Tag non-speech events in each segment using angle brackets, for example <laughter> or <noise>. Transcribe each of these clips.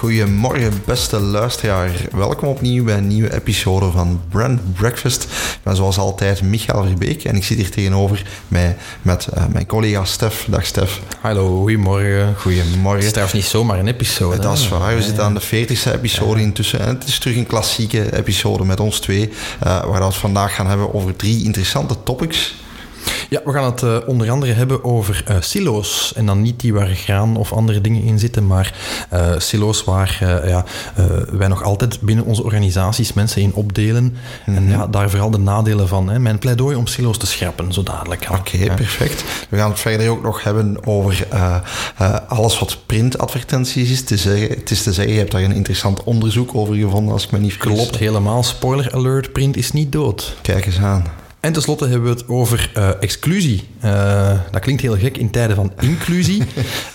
Goedemorgen, beste luisteraar. Welkom opnieuw bij een nieuwe episode van Brand Breakfast. Ik ben zoals altijd Michael Verbeek en ik zit hier tegenover mij met uh, mijn collega Stef. Dag Stef. Hallo, goedemorgen. Goedemorgen. Is niet zomaar een episode. Dat is waar. We zitten aan de 40ste episode intussen. En het is terug een klassieke episode met ons twee, uh, waar we het vandaag gaan hebben over drie interessante topics. Ja, we gaan het uh, onder andere hebben over uh, silo's. En dan niet die waar graan of andere dingen in zitten, maar uh, silo's waar ja, wij nog altijd binnen onze organisaties mensen in opdelen. Mm -hmm. En ja, daar vooral de nadelen van. Hè. Mijn pleidooi om silo's te schrappen, zo dadelijk. Oké, okay, perfect. We gaan het verder ook nog hebben over alles wat printadvertenties is. Te zeggen, het is te zeggen, je hebt daar een interessant onderzoek over gevonden, als ik me niet vergis. Klopt, helemaal. Spoiler alert, print is niet dood. Kijk eens aan. En tenslotte hebben we het over uh, exclusie. Uh, dat klinkt heel gek in tijden van inclusie,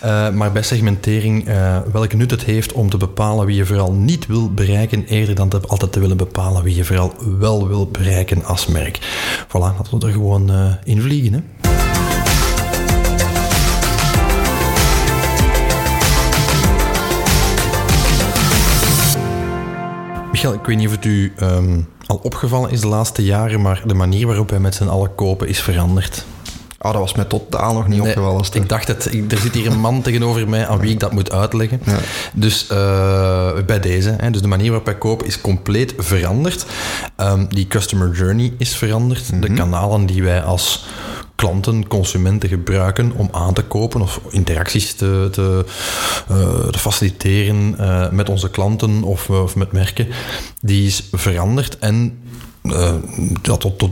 uh, <laughs> maar bij segmentering welke nut het heeft om te bepalen wie je vooral niet wil bereiken, eerder dan te, altijd te willen bepalen wie je vooral wel wil bereiken als merk. Voilà, laten we er gewoon in vliegen. Hè? Michael, ik weet niet of het u um, al opgevallen is de laatste jaren, maar de manier waarop wij met z'n allen kopen is veranderd. Oh, dat was mij totaal nog niet nee, opgevallen. Ik dacht het. Er zit hier een man tegenover mij aan wie ik dat moet uitleggen. Ja. Dus uh, bij deze. Hè, dus de manier waarop wij kopen is compleet veranderd. Um, die customer journey is veranderd. Mm -hmm. De kanalen die wij als klanten, consumenten gebruiken om aan te kopen of interacties te, te, uh, te faciliteren uh, met onze klanten of, of met merken, die is veranderd en uh, ja, tot, tot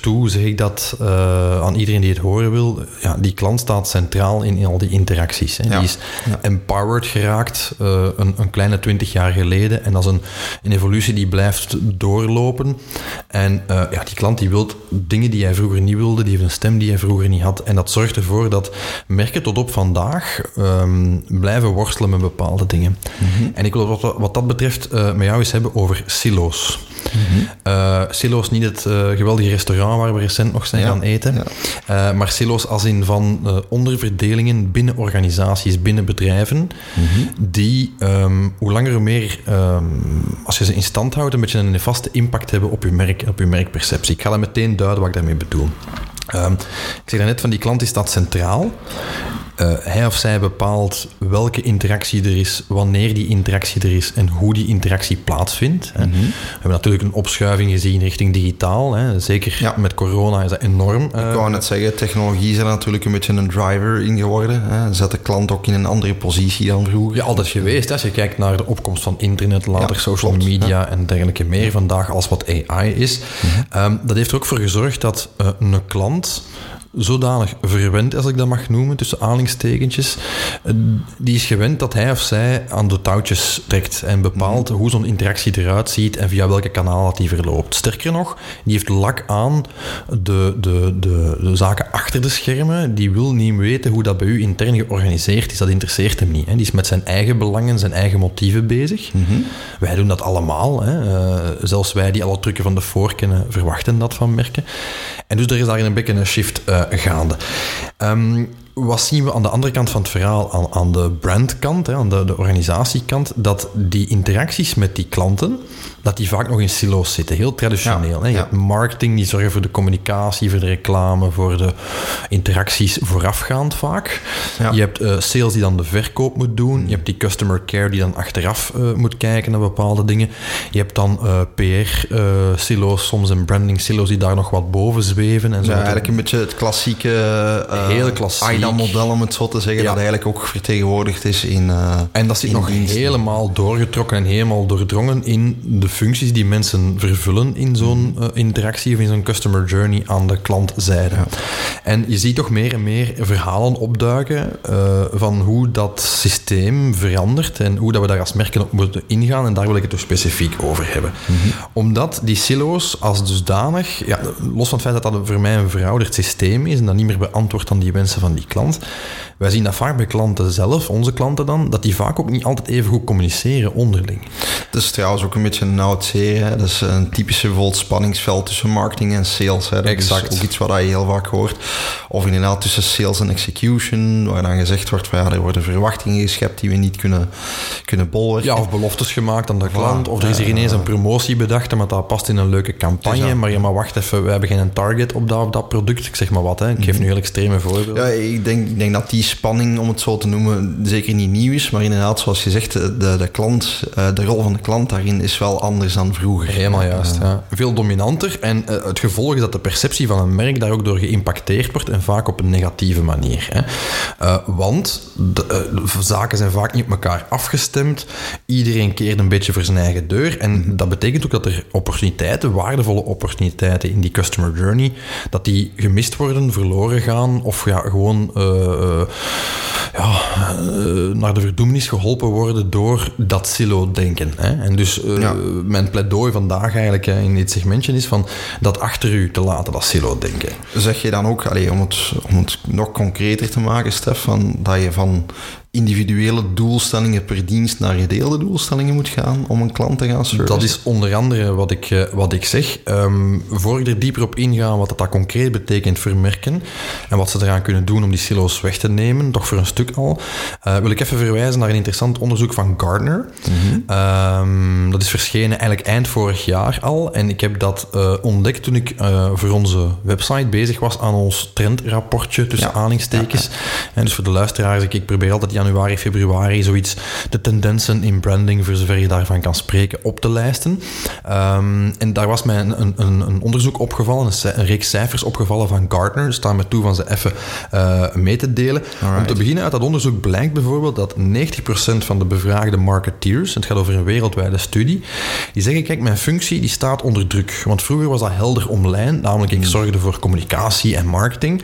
toe zeg ik dat uh, aan iedereen die het horen wil. Ja, die klant staat centraal in, in al die interacties. Hè. Ja. Die is ja. empowered geraakt uh, een, een, kleine twintig jaar geleden. En dat is een, een evolutie die blijft doorlopen. En ja, die klant die wil dingen die hij vroeger niet wilde. Die heeft een stem die hij vroeger niet had. En dat zorgt ervoor dat merken tot op vandaag um, blijven worstelen met bepaalde dingen. Mm -hmm. En ik wil wat, wat dat betreft met jou eens hebben over silo's. Uh, silo's, niet het uh, geweldige restaurant waar we recent nog zijn ja. gaan eten, ja. uh, maar silo's als in van onderverdelingen binnen organisaties, binnen bedrijven, mm-hmm. die um, hoe langer hoe meer, um, als je ze in stand houdt, een beetje een vaste impact hebben op je, merk, op je merkperceptie. Ik ga dat meteen duiden wat ik daarmee bedoel. Um, ik zeg net van die klant is dat centraal. Uh, hij of zij bepaalt welke interactie er is, wanneer die interactie er is en hoe die interactie plaatsvindt. Mm-hmm. We hebben natuurlijk een opschuiving gezien richting digitaal. Hè. Zeker ja. met corona is dat enorm. Uh, ik wou net zeggen, technologie is er natuurlijk een beetje een driver in geworden. Hè. Zet de klant ook in een andere positie dan vroeger. Ja, altijd geweest. Als je kijkt naar de opkomst van internet, later ja, social klopt, media ja. en dergelijke meer vandaag als wat AI is. Um, dat heeft er ook voor gezorgd dat uh, een klant zodanig verwend, als ik dat mag noemen, tussen aanhalingstekentjes. Die is gewend dat hij of zij aan de touwtjes trekt en bepaalt hoe zo'n interactie eruit ziet en via welke kanaal dat die verloopt. Sterker nog, die heeft lak aan de, de, de, de zaken achter de schermen. Die wil niet weten hoe dat bij u intern georganiseerd is. Dat interesseert hem niet. Hè. Die is met zijn eigen belangen, zijn eigen motieven bezig. Mm-hmm. Wij doen dat allemaal. Hè. Uh, zelfs wij die alle trucken van de voor kennen, verwachten dat van merken. En dus er is daar een beetje een shift uh, gaande. Um, wat zien we aan de andere kant van het verhaal, aan, aan de brandkant, hè, aan de, de organisatiekant, dat die interacties met die klanten, dat die vaak nog in silo's zitten. Heel traditioneel. Ja, hè. Je ja. hebt marketing, die zorgen voor de communicatie, voor de reclame, voor de interacties voorafgaand vaak. Ja. Je hebt uh, sales die dan de verkoop moet doen. Je hebt die customer care die dan achteraf uh, moet kijken naar bepaalde dingen. Je hebt dan uh, PR-silo's soms en branding-silo's die daar nog wat boven zweven. En zo. Ja, eigenlijk een beetje het klassieke... Heel klassiek piramidamodel, om het zo te zeggen, Ja. dat eigenlijk ook vertegenwoordigd is in... eh, En dat zit in nog diensten. helemaal doorgetrokken en helemaal doordrongen in de functies die mensen vervullen in zo'n Mhm. eh, interactie of in zo'n customer journey aan de klantzijde. En je ziet toch meer en meer verhalen opduiken eh, van hoe dat systeem verandert en hoe dat we daar als merken op moeten ingaan. En daar wil ik het toch specifiek over hebben. Mhm. Omdat die silo's als dusdanig, ja, los van het feit dat dat voor mij een verouderd systeem is en dat niet meer beantwoordt aan die wensen van die klant, wij zien dat vaak bij klanten zelf, onze klanten dan, dat die vaak ook niet altijd even goed communiceren onderling. Het is trouwens ook een beetje een oud serie. Hè. Dat is een typische spanningsveld tussen marketing en sales. Hè. Dat Exact. is ook iets wat je heel vaak hoort. Of inderdaad tussen sales en execution, waar dan gezegd wordt van ja, er worden verwachtingen geschept die we niet kunnen, kunnen bolwerken. Ja, of beloftes gemaakt aan de klant, of er is hier ineens een promotie bedacht, omdat dat past in een leuke campagne, maar ja, maar wacht even, we hebben geen target op dat, op dat product. Ik zeg maar wat, hè. ik geef nu heel extreme voorbeelden. Ja, ik denk, ik denk dat die spanning, om het zo te noemen, zeker niet nieuw is. Maar inderdaad, zoals je zegt, de, de, klant, eh, de rol van de klant daarin is wel anders dan vroeger. Helemaal juist. Ja. Veel dominanter. En eh, het gevolg is dat de perceptie van een merk daar ook door geïmpacteerd wordt en vaak op een negatieve manier. Hè. Eh, want de, eh, de zaken zijn vaak niet op elkaar afgestemd. Iedereen keert een beetje voor zijn eigen deur. En dat betekent ook dat er opportuniteiten, waardevolle opportuniteiten in die customer journey, dat die gemist worden, verloren gaan of ja, gewoon ja, naar de verdoemenis geholpen worden door dat silo-denken. Hè? En dus eh, Ja. mijn pleidooi vandaag eigenlijk in dit segmentje is van dat achter u te laten, dat silo-denken. Zeg je dan ook, allee, om, het, om het nog concreter te maken, Stefan, dat je van individuele doelstellingen per dienst naar gedeelde doelstellingen moet gaan om een klant te gaan servicen? Dat is onder andere wat ik, eh, wat ik zeg. Ehm, voor ik er dieper op inga wat dat, dat concreet betekent voor merken en wat ze eraan kunnen doen om die silo's weg te nemen, toch voor een stuk al, eh, wil ik even verwijzen naar een interessant onderzoek van Gardner. Ehm, dat is verschenen eigenlijk eind vorig jaar al en ik heb dat eh, ontdekt toen ik voor onze website bezig was aan ons trendrapportje tussen Ja. aanhalingstekens. En dus voor de luisteraars, ik, ik probeer altijd januari, februari zoiets de tendensen in branding, voor zover je daarvan kan spreken, op te lijsten. Ehm, en daar was mij een, een, een onderzoek opgevallen, een, reeks cijfers opgevallen van Gartner. Dus staan me toe van ze even eh, mee te delen. Om te beginnen uit dat onderzoek blijkt bijvoorbeeld dat 90% van de bevraagde marketeers, het gaat over een wereldwijde studie, die zeggen, kijk, mijn functie die staat onder druk. Want vroeger was dat helder omlijn, namelijk ik zorgde voor communicatie en marketing.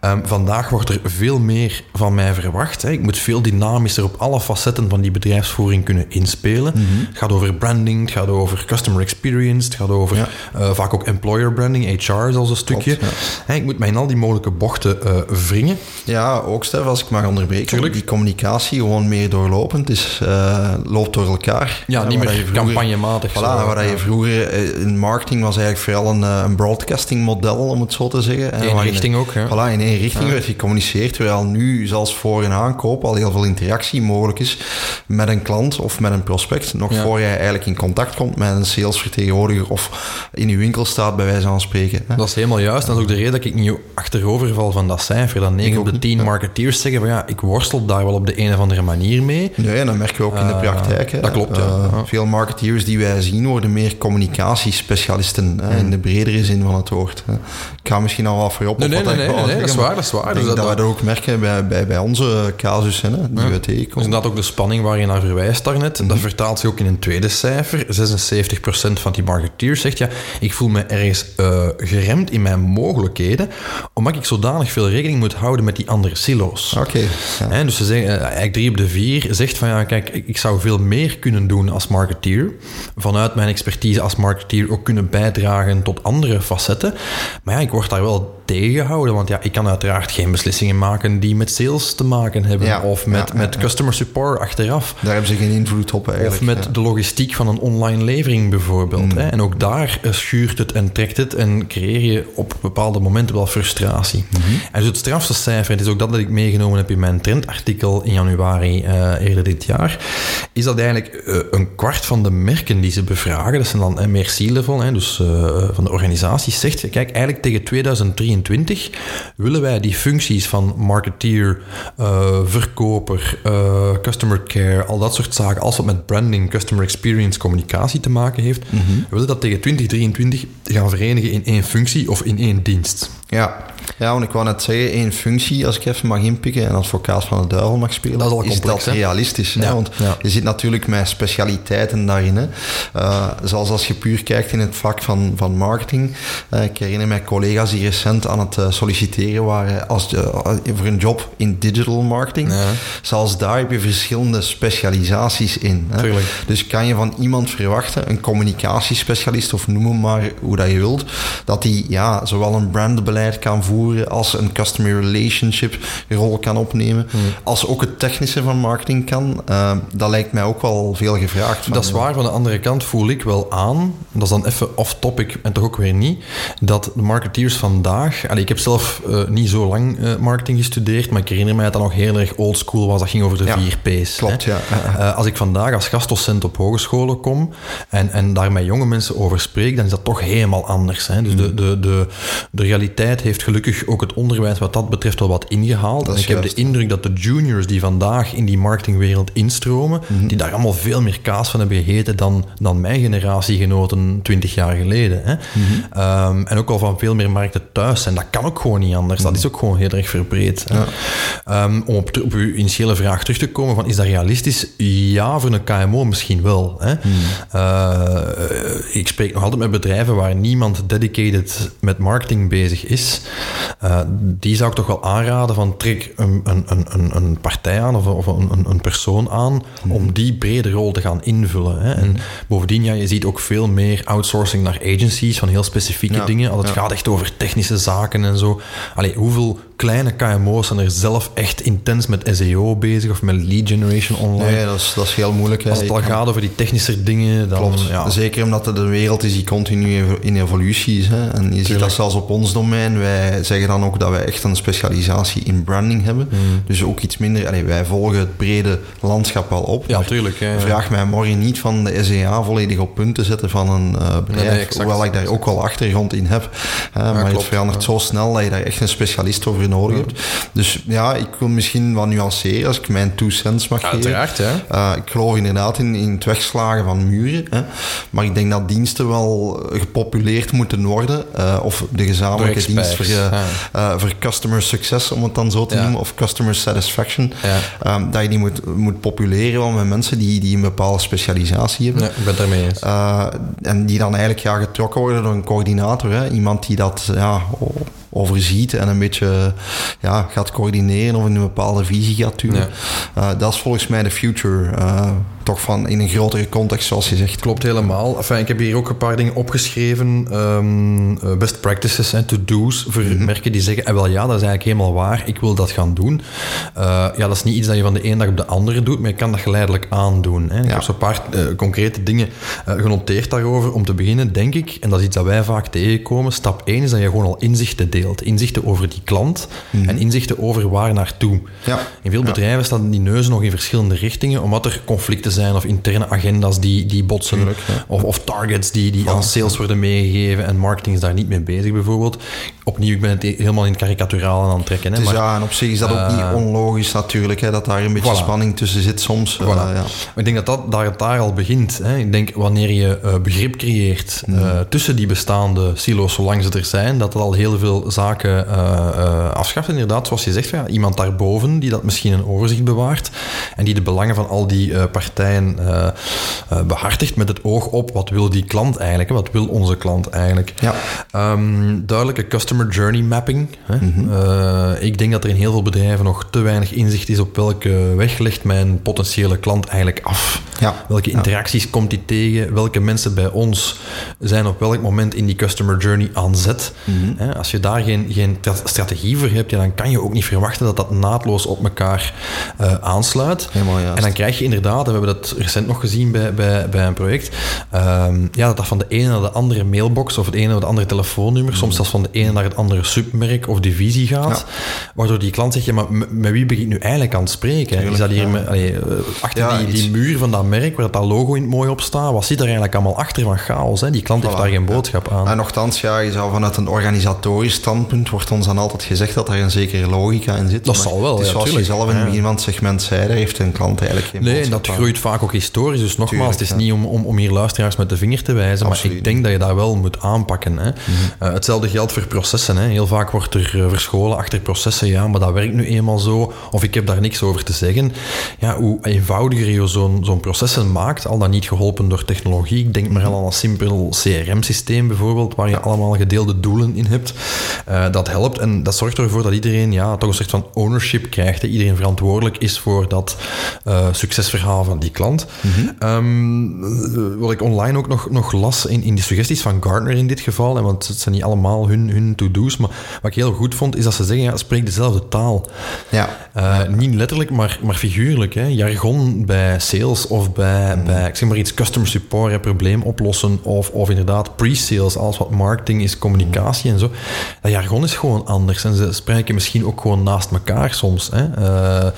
Ehm, vandaag wordt er veel meer van mij verwacht. Hè. Ik moet veel dynamischer op alle facetten van die bedrijfsvoering kunnen inspelen. Het gaat over branding, het gaat over customer experience, het gaat over Ja. eh, vaak ook employer branding, HR zelfs een stukje. Klopt, ik moet mij in al die mogelijke bochten eh, wringen. Ja, ook Stef, als ik mag onderbreken. Die communicatie gewoon meer doorlopend is, eh, loopt door elkaar. Ja, niet meer vroeger- campagnematig. Voilà, zo. waar Ja. je vroeger in marketing was eigenlijk vooral een, een broadcasting model, om het zo te zeggen. Eén richting ook, hè? Voilà, in één richting werd gecommuniceerd, terwijl nu, zelfs voor een aankoop, al heel veel interactie mogelijk is met een klant of met een prospect, nog Ja. voor jij eigenlijk in contact komt met een salesvertegenwoordiger of in je winkel staat, bij wijze van spreken. Hè. Dat is helemaal juist. Dat is ook de reden dat ik niet achterover val van dat cijfer. Dat 9 Ik op de ook 10 niet, ja. marketeers zeggen van ja, ik worstel daar wel op de een of andere manier mee. Nee, dat merken we ook in de Eh, praktijk. hè. dat klopt, ja. Eh, Ja. Veel marketeers die wij zien worden meer communicatiespecialisten, hè, in de bredere zin van het woord. hè. Ik ga misschien al wat voor op. Nee, op nee, wat nee, wou nee, nee, dat is waar, dat is waar. Dus dat, we dat ook merken bij, bij, bij onze casussen, hè, die is inderdaad ook de spanning waar je naar verwijst daarnet. Mhm. Dat vertaalt zich ook in een tweede cijfer. 76% van die marketeers zegt ja, ik voel me ergens eh, geremd in mijn mogelijkheden, omdat ik zodanig veel rekening moet houden met die andere silo's. Oké. ja. Hè, dus ze zeggen, eh, eigenlijk drie op de vier zegt van ja, kijk, ik zou veel meer kunnen doen als marketeer. Vanuit mijn expertise als marketeer ook kunnen bijdragen tot andere facetten. Maar ja, ik word daar wel tegengehouden, want ja, ik kan uiteraard geen beslissingen maken die met sales te maken hebben. Ja, of met, ja, met ja. customer support achteraf. Daar hebben ze geen invloed op eigenlijk. Of met de logistiek van een online levering bijvoorbeeld. Hè? En ook daar eh, schuurt het en trekt het en creëer je op bepaalde momenten wel frustratie. En dus het strafste cijfer, het is ook dat dat ik meegenomen heb in mijn trendartikel in januari eh, eerder dit jaar, is dat eigenlijk eh, een kwart van de merken die ze bevragen, dat zijn dan eh, meer C-level, hè, dus van de organisaties, zegt, kijk, eigenlijk tegen 2023 willen wij die functies van marketeer, uh, verkoper, uh, customer care, al dat soort zaken, als het met branding, customer experience, communicatie te maken heeft, mm -hmm. we willen dat tegen 2023 gaan verenigen in één functie of in één dienst. Ja, ja want ik wou net zeggen, één functie, als ik even mag inpikken en advocaat van de duivel mag spelen, dat is, al complex, dat realistisch. Ja. Hè? Want ja. je zit natuurlijk met specialiteiten daarin. Hè? Uh, zoals als je puur kijkt in het vak van, van marketing. Uh, ik herinner mij collega's die recent aan het uh, solliciteren waren als de, voor een job in digital marketing. Ja. Zelfs daar heb je verschillende specialisaties in. Hè? Dus kan je van iemand verwachten, een communicatiespecialist of noem hem maar hoe dat je wilt, dat die ja, zowel een brandbeleid kan voeren als een customer relationship rol kan opnemen, hmm. als ook het technische van marketing kan. Uh, dat lijkt mij ook wel veel gevraagd. Van, dat is waar. Van de andere kant voel ik wel aan, dat is dan even off-topic en toch ook weer niet, dat de marketeers vandaag... Allee, ik heb zelf uh, niet zo lang uh, marketing gestudeerd, maar ik herinner mij dat dat nog heel erg oldschool was. Dat ging over de ja, vier P's. Klopt, hè. ja. <laughs> als ik vandaag als gastdocent op hogescholen kom en, en daar met jonge mensen over spreek, dan is dat toch helemaal anders. Hè. Dus de, de, de, de realiteit heeft gelukkig ook het onderwijs wat dat betreft wel wat ingehaald. En ik heb de indruk dat de juniors die vandaag in die marketingwereld instromen, mm -hmm. die daar allemaal veel meer kaas van hebben gegeten dan, dan mijn generatiegenoten twintig jaar geleden. Hè. Mm -hmm. um, en ook al van veel meer markten thuis zijn. Dat kan ook gewoon niet anders. Mm. Dat is ook gewoon heel erg verbreed. Ja. Um, om op, op, uw initiële vraag terug te komen, van, is dat realistisch? Ja, voor een KMO misschien wel. Hè. Uh, ik spreek nog altijd met bedrijven waar niemand dedicated met marketing bezig is. Uh, die zou ik toch wel aanraden van trek een, een, een, een partij aan of, of een, een, persoon aan mm. om die brede rol te gaan invullen. Hè. En mm. bovendien, ja, je ziet ook veel meer outsourcing naar agencies van heel specifieke Ja, dingen. Als het ja. gaat echt over technische zaken en zo. Allee, hoeveel kleine KMO's zijn er zelf echt intens met SEO bezig of met lead generation online? Nee, dat is, dat is heel moeilijk. hè. Als het al gaat over die technische dingen, dan... Klopt. Ja, Zeker omdat het een wereld is die continu in evolutie is. Hè. En je ziet dat zelfs op ons domein. Wij zeggen dan ook dat wij echt een specialisatie in branding hebben. Mm. Dus ook iets minder... Allee, wij volgen het brede landschap wel op. ja tuurlijk. Hè. Vraag mij morgen niet van de SEA volledig op punt te zetten van een eh, bedrijf. nee, hoewel ik daar ook wel achtergrond in heb. Hè, maar het klopt, verandert zo snel dat je daar echt een specialist over nodig hebt. Dus ja, ik wil misschien wat nuanceren als ik mijn two cents mag geven. Uiteraard, hè. Uh, ik geloof inderdaad in, in het wegslagen van muren. Hè. Maar ik denk dat diensten wel gepopuleerd moeten worden. uh, of de gezamenlijke dienst voor, ja. uh, voor customer success, om het dan zo te Ja. noemen. Of customer satisfaction. Ja. Um, dat je die moet, moet populeren wel met mensen die, die een bepaalde specialisatie hebben. Ja, ik ben het daarmee eens. En die dan eigenlijk ja, getrokken worden door een coördinator. Hè? Iemand die dat ja, overziet en een beetje ja, gaat coördineren of in een bepaalde visie gaat duwen. Uh, dat is volgens mij de future. Uh, toch van in een grotere context, zoals je zegt. Klopt helemaal. Enfin, ik heb hier ook een paar dingen opgeschreven. Um, uh, best practices en to-do's voor Mhm. merken die zeggen... "Eh, wel ja, dat is eigenlijk helemaal waar. Ik wil dat gaan doen. Uh, ja, dat is niet iets dat je van de ene dag op de andere doet, maar je kan dat geleidelijk aandoen. Hè. Ik Ja. heb zo'n paar uh, concrete dingen uh, genoteerd daarover. Om te beginnen, denk ik, en dat is iets dat wij vaak tegenkomen... Stap 1 is dat je gewoon al inzichten deelt. Inzichten over die klant en inzichten over waar naartoe. Mhm. Ja. In veel bedrijven staan die neuzen nog in verschillende richtingen, omdat er conflicten zijn of interne agenda's die, die botsen, Tuurlijk, of, of targets die, die aan sales worden meegegeven en marketing is daar niet mee bezig bijvoorbeeld. Opnieuw, ik ben het helemaal in het karikaturaal aan het trekken. Hè, Dus maar, ja, en op zich is dat ook eh, niet onlogisch natuurlijk, hè, dat daar een beetje voilà. spanning tussen zit soms. Voilà. ja. Ik denk dat, dat daar, het daar al begint. Hè. Ik denk wanneer je uh, begrip creëert Mm. tussen die bestaande silo's, zolang ze er zijn, dat het al heel veel zaken afschaft. Inderdaad, zoals je zegt, ja, iemand daarboven die dat misschien een overzicht bewaart en die de belangen van al die uh, partijen uh, behartigt met het oog op wat wil die klant eigenlijk, hè? wat wil onze klant eigenlijk. Ja. Um, duidelijke customer journey mapping. Hè? Mhm. Mm -hmm. ik denk dat er in heel veel bedrijven nog te weinig inzicht is op welke weg legt mijn potentiële klant eigenlijk af. Ja. Welke interacties ja. komt hij tegen? Welke mensen bij ons zijn op welk moment in die customer journey aan zet? Mhm. Mm -hmm. Als je daar geen, geen strategie voor hebt, ja, dan kan je ook niet verwachten dat dat naadloos op elkaar uh, aansluit. Helemaal juist. En dan krijg je inderdaad, en we hebben hebben dat recent nog gezien bij, bij, bij een project. Ehm, ja, dat dat van de ene naar de andere mailbox of het ene naar de andere telefoonnummer, soms zelfs van de ene naar het andere submerk of divisie gaat. Waardoor die klant zegt, ja, maar met wie begint nu eigenlijk aan het spreken? is dat hier met, allee, eh, achter die, die muur van dat merk, waar dat logo in het mooi op staat, wat zit er eigenlijk allemaal achter van chaos? Hè? Die klant heeft daar geen boodschap aan. En nogthans, ja, je zou vanuit een organisatorisch standpunt wordt ons dan altijd gezegd dat er een zekere logica in zit. Dat zal wel, is zoals je zelf in het begin van het segment zei, daar heeft een klant eigenlijk geen Nee, en dat groeit vaak ook historisch. Dus nogmaals, het is niet om, om, om hier luisteraars met de vinger te wijzen, maar ik denk dat je dat wel moet aanpakken. Hè. Uh, hetzelfde geldt voor processen. Hè. Heel vaak wordt er uh, verscholen achter processen, ja, maar dat werkt nu eenmaal zo, of ik heb daar niks over te zeggen. Ja, hoe eenvoudiger je zo'n zo'n processen maakt, al dan niet geholpen door technologie. Ik denk maar al aan een simpel CRM-systeem bijvoorbeeld, waar je allemaal gedeelde doelen in hebt. Uh, dat helpt en dat zorgt ervoor dat iedereen ja, toch een soort van ownership krijgt. Hè. Iedereen verantwoordelijk is voor dat succesverhaal van die klant. Mm -hmm. wat ik online ook nog, nog las in, in de suggesties van Gartner in dit geval, hè, want het zijn niet allemaal hun, hun to-do's, maar wat ik heel goed vond, is dat ze zeggen, ja, spreek dezelfde taal. Ja. Uh, niet letterlijk, maar, maar figuurlijk. Hè. Jargon bij sales of bij, mm. bij ik zeg maar iets, customer support, een probleem oplossen, of, of inderdaad pre-sales, alles wat marketing is, communicatie en zo. Dat jargon is gewoon anders en ze spreken misschien ook gewoon naast elkaar soms. Hè. Uh,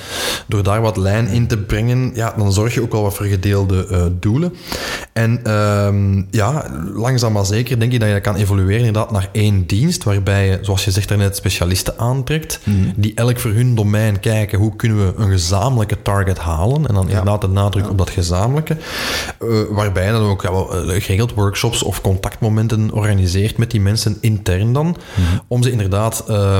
door daar wat lijn in te brengen, ja, dan zorg je ook wel wat voor gedeelde uh, doelen. En um, ja, langzaam maar zeker denk ik dat je kan evolueren inderdaad naar één dienst, waarbij je, zoals je zegt daarnet, specialisten aantrekt, mm. die elk voor hun domein kijken hoe kunnen we een gezamenlijke target halen. En dan ja. inderdaad de nadruk ja. op dat gezamenlijke. Uh, waarbij je dan ook ja, wel, uh, geregeld workshops of contactmomenten organiseert met die mensen intern dan, mm. om ze inderdaad uh,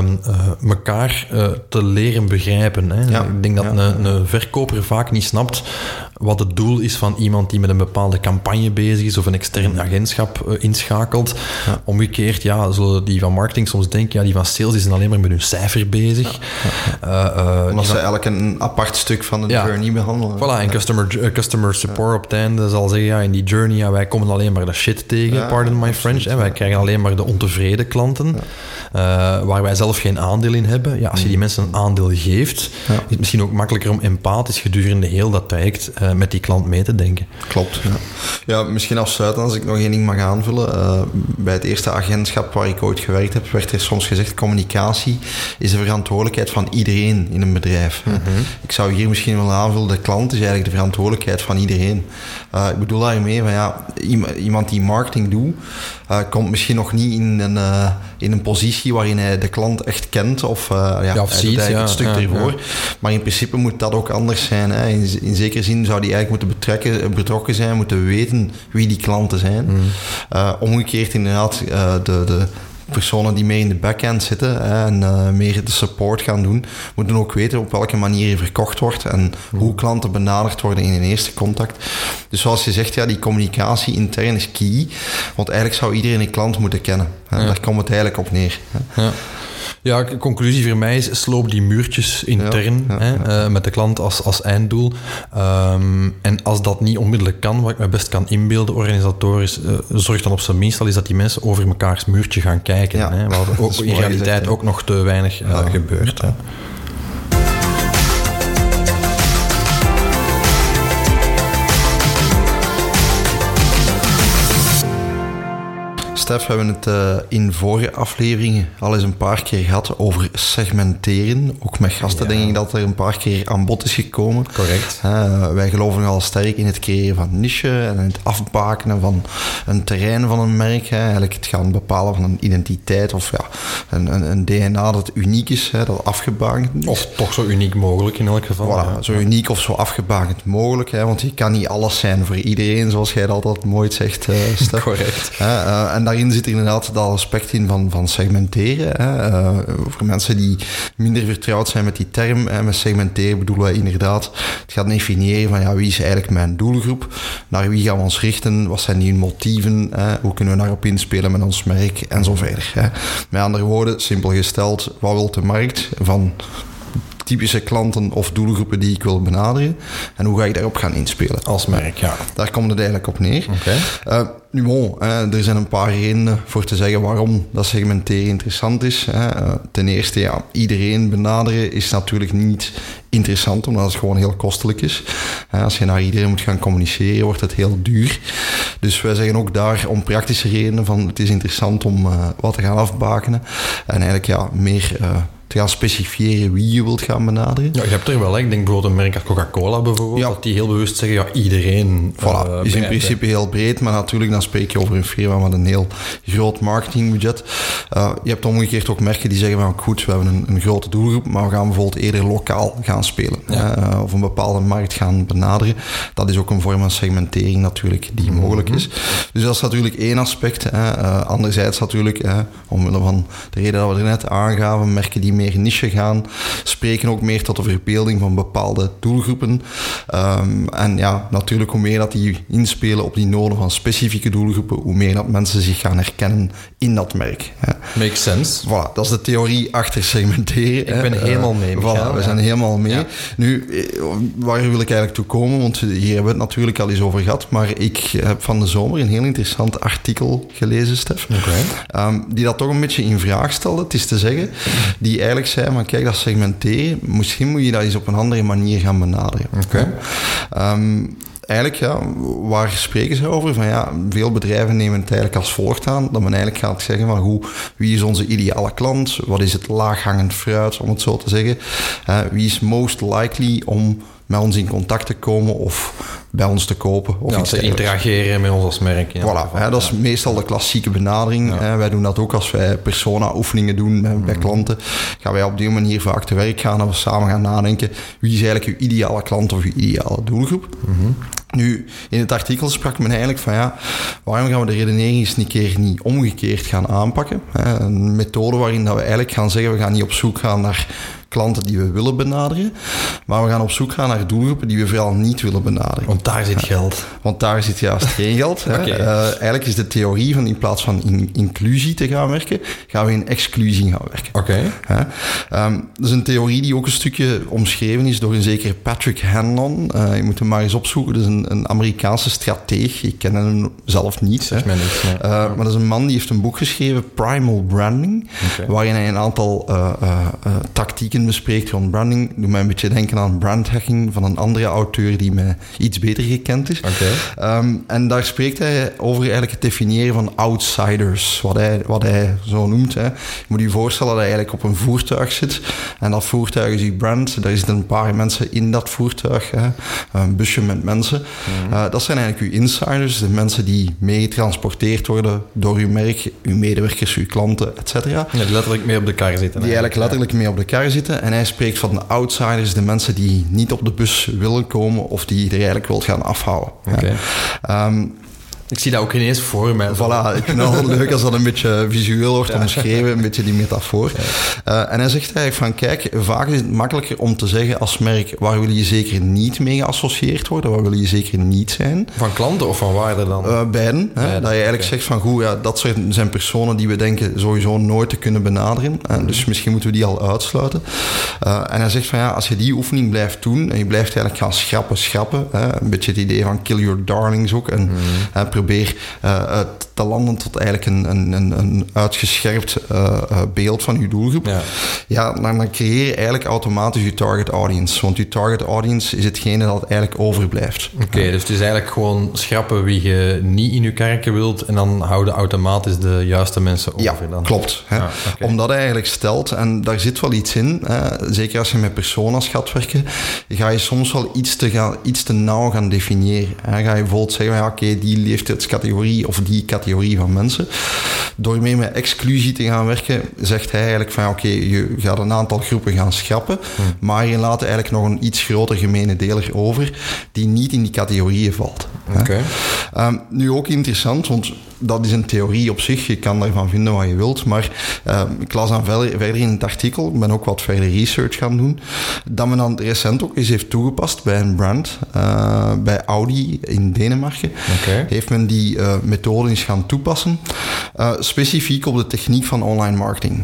elkaar te leren begrijpen. Hè. Ik denk dat een, een verkoper vaak niet snapt wat het doel is van iemand die met een bepaalde campagne bezig is of een extern agentschap uh, inschakelt. Ja. Omgekeerd, ja, zullen die van marketing soms denken, ja, die van sales zijn alleen maar met hun cijfer bezig. Ja. Uh, Omdat ze van... eigenlijk een apart stuk van de journey behandelen. Voilà, en customer, customer support op het einde zal zeggen, ja, in die journey, ja, wij komen alleen maar de shit tegen, pardon my French. Hè, wij krijgen alleen maar de ontevreden klanten, waar wij zelf geen aandeel in hebben. Ja, als je die mensen een aandeel geeft, is het misschien ook makkelijker om empathisch gedurende heel dat traject met die klant mee te denken. Klopt. Ja, ja misschien afsluiten als ik nog één ding mag aanvullen. Uh, bij het eerste agentschap waar ik ooit gewerkt heb, werd er soms gezegd: communicatie is de verantwoordelijkheid van iedereen in een bedrijf. Mm -hmm. Ik zou hier misschien wel aanvullen: de klant is eigenlijk de verantwoordelijkheid van iedereen. Uh, ik bedoel daarmee van ja, iemand die marketing doet, komt misschien nog niet in een, in een positie waarin hij de klant echt kent of, ja, ja, of ziet, ja, een stuk ervoor. Maar in principe moet dat ook anders zijn. Hè. In, in zekere zin zou die eigenlijk moeten betrekken, betrokken zijn, moeten weten wie die klanten zijn. Mm. Uh, omgekeerd inderdaad, uh, de, de personen die mee in de backend zitten hè, en uh, meer de support gaan doen, moeten ook weten op welke manier je verkocht wordt en mm. hoe klanten benaderd worden in een eerste contact. Dus zoals je zegt, ja, die communicatie intern is key, want eigenlijk zou iedereen een klant moeten kennen. Hè. Ja. Daar komt het eigenlijk op neer. Hè. Ja. Ja, conclusie voor mij is sloop die muurtjes intern ja, ja, hè, uh, met de klant als, als einddoel. Um, en als dat niet onmiddellijk kan, wat ik me best kan inbeelden, organisatorisch, uh, zorg dan op zijn minst al is dat die mensen over mekaars muurtje gaan kijken. Hè, wat <laughs> ook in realiteit ook nog te weinig uh, gebeurt. Hè. Stef, we hebben het uh, in vorige afleveringen al eens een paar keer gehad over segmenteren. Ook met gasten ja. denk ik dat er een paar keer aan bod is gekomen. Correct. Uh, wij geloven al sterk in het creëren van niche en het afbakenen van een terrein van een merk. Hè. Eigenlijk het gaan bepalen van een identiteit of ja, een, een, een DNA dat uniek is, hè, dat afgebakend is. Of toch zo uniek mogelijk in elk geval. Voilà, ja. zo uniek of zo afgebakend mogelijk. Hè, want je kan niet alles zijn voor iedereen, zoals jij dat altijd mooi zegt, uh, Stef. <laughs> Correct. en daarin zit er inderdaad dat aspect in van, van segmenteren. Hè. Uh, voor mensen die minder vertrouwd zijn met die term, met segmenteren bedoelen wij inderdaad het gaat definiëren van ja, wie is eigenlijk mijn doelgroep, naar wie gaan we ons richten, wat zijn die motieven, hè, hoe kunnen we daarop inspelen met ons merk en zo verder. Hè. Met andere woorden, simpel gesteld, wat wil de markt van typische klanten of doelgroepen die ik wil benaderen? En hoe ga ik daarop gaan inspelen? Als merk, ja. Daar komt het eigenlijk op neer. Oké. Uh, nu bon, er zijn een paar redenen voor te zeggen waarom dat segmenteren interessant is. Uh, ten eerste, ja, iedereen benaderen is natuurlijk niet interessant, omdat het gewoon heel kostelijk is. als je naar iedereen moet gaan communiceren, wordt het heel duur. Dus wij zeggen ook daar om praktische redenen van het is interessant om uh, wat te gaan afbakenen. En eigenlijk ja, meer te gaan specifieren wie je wilt gaan benaderen. Ja, je hebt er wel, ik denk bijvoorbeeld een merk als Coca-Cola bijvoorbeeld, ja. dat die heel bewust zeggen, ja, iedereen. Voilà, uh, is in principe heel breed, maar natuurlijk dan spreek je over een firma met een heel groot marketingbudget. Uh, je hebt omgekeerd ook merken die zeggen van, goed, we hebben een, een grote doelgroep, maar we gaan bijvoorbeeld eerder lokaal gaan spelen. Uh, of een bepaalde markt gaan benaderen. Dat is ook een vorm van segmentering natuurlijk die mhm. mogelijk is. Dus dat is natuurlijk één aspect. anderzijds natuurlijk, omwille van de reden dat we er net aangaven, merken die meer niche gaan, spreken ook meer tot de verbeelding van bepaalde doelgroepen. Um, en ja, natuurlijk hoe meer dat die inspelen op die noden van specifieke doelgroepen, hoe meer dat mensen zich gaan herkennen in dat merk. Makes sense. Voilà, dat is de theorie achter segmenteren. Ik ben uh, helemaal mee. Voilà, we zijn helemaal mee. Ja. Nu, eh, waar wil ik eigenlijk toe komen? Want hier hebben we het natuurlijk al eens over gehad, maar ik heb van de zomer een heel interessant artikel gelezen, Stef. Okay. Um, die dat toch een beetje in vraag stelde. Het is te zeggen, die eigenlijk zei, maar kijk, dat segmenteren, misschien moet je dat eens op een andere manier gaan benaderen. Oké. Ehm, eigenlijk, ja, waar spreken ze over? Van ja, veel bedrijven nemen het eigenlijk als volgt aan. Dat men eigenlijk gaat zeggen van hoe, wie is onze ideale klant? Wat is het laaghangend fruit, om het zo te zeggen? Uh, wie is most likely om met ons in contact te komen of bij ons te kopen. Of ja, te interageren met ons als merk. Ja. Voilà, hè, dat is meestal de klassieke benadering. Hè. Wij doen dat ook als wij persona-oefeningen doen bij, mhm. klanten. Gaan wij op die manier vaak te werk gaan en we samen gaan nadenken wie is eigenlijk uw ideale klant of uw ideale doelgroep. Mm Nu, in het artikel sprak men eigenlijk van ja, waarom gaan we de redenering eens een keer niet omgekeerd gaan aanpakken? Een methode waarin dat we eigenlijk gaan zeggen, we gaan niet op zoek gaan naar klanten die we willen benaderen. Maar we gaan op zoek gaan naar doelgroepen die we vooral niet willen benaderen. Want daar zit geld. Want daar zit juist <laughs> geen geld. Hè. Okay. Uh, eigenlijk is de theorie van in plaats van in inclusie te gaan werken, gaan we in exclusie gaan werken. Oké. Okay. Um, dat is een theorie die ook een stukje omschreven is door een zekere Patrick Hanlon. Uh, je moet hem maar eens opzoeken. Dat is een, een Amerikaanse strateeg. Ik ken hem zelf niet. Mij niet. Nee. Uh, maar dat is een man die heeft een boek geschreven, Primal Branding, okay. waarin hij een aantal tactieken bespreekt rond branding, doet mij een beetje denken aan brandhacking van een andere auteur die mij iets beter gekend is. Okay. Um, en daar spreekt hij over eigenlijk het definiëren van outsiders, wat hij, wat hij zo noemt. Hè. Je moet je voorstellen dat hij eigenlijk op een voertuig zit en dat voertuig is die brand. Daar zitten een paar mensen in dat voertuig, hè. een busje met mensen. Mm uh, dat zijn eigenlijk uw insiders, de mensen die meegetransporteerd worden door uw merk, uw medewerkers, uw klanten, et cetera. Ja, letterlijk mee op de kar zitten. Die eigenlijk letterlijk mee op de kar zitten. En hij spreekt van de outsiders, de mensen die niet op de bus willen komen of die er eigenlijk wil gaan afhouden. Okay. Um, ik zie dat ook ineens voor mij. Voilà, ik vind het wel <laughs> leuk als dat een beetje visueel wordt omschreven, een beetje die metafoor. Uh, en hij zegt eigenlijk van, kijk, vaak is het makkelijker om te zeggen als merk, waar wil je zeker niet mee geassocieerd worden, waar wil je zeker niet zijn. Van klanten of van waarde dan? Uh, beiden. Hè? Dat je eigenlijk zegt van, goed, ja, dat zijn personen die we denken sowieso nooit te kunnen benaderen. Uh, dus misschien moeten we die al uitsluiten. en hij zegt van, ja, als je die oefening blijft doen en je blijft eigenlijk gaan schrappen, schrappen, hè? een beetje het idee van kill your darlings ook, en mm probeer uh, te landen tot eigenlijk een, een, een uitgescherpt uh, beeld van je doelgroep. Ja, ja dan, dan creëer je eigenlijk automatisch je target audience. Want je target audience is hetgene dat eigenlijk overblijft. Oké, dus het is eigenlijk gewoon schrappen wie je niet in je kerken wilt en dan houden automatisch de juiste mensen over. Ja, dan. klopt. Hè. Ah, okay. Omdat eigenlijk stelt, en daar zit wel iets in, hè, zeker als je met personas gaat werken, ga je soms wel iets te, gaan, iets te nauw gaan definiëren. Hè. Ga je bijvoorbeeld zeggen, ja, oké, die leeftijdscategorie of die categorie van mensen. Door mee met exclusie te gaan werken, zegt hij eigenlijk van, oké, je gaat een aantal groepen gaan schrappen, Hmm. maar je laat eigenlijk nog een iets groter gemene deler over, die niet in die categorieën valt. Ehm, nu ook interessant, want dat is een theorie op zich. Je kan daarvan vinden wat je wilt. Maar uh, ik las dan verder, in het artikel, ik ben ook wat verder research gaan doen, dat men dan recent ook eens heeft toegepast bij een brand, uh, bij Audi in Denemarken. Okay. Heeft men die uh, methode eens gaan toepassen, specifiek op de techniek van online marketing.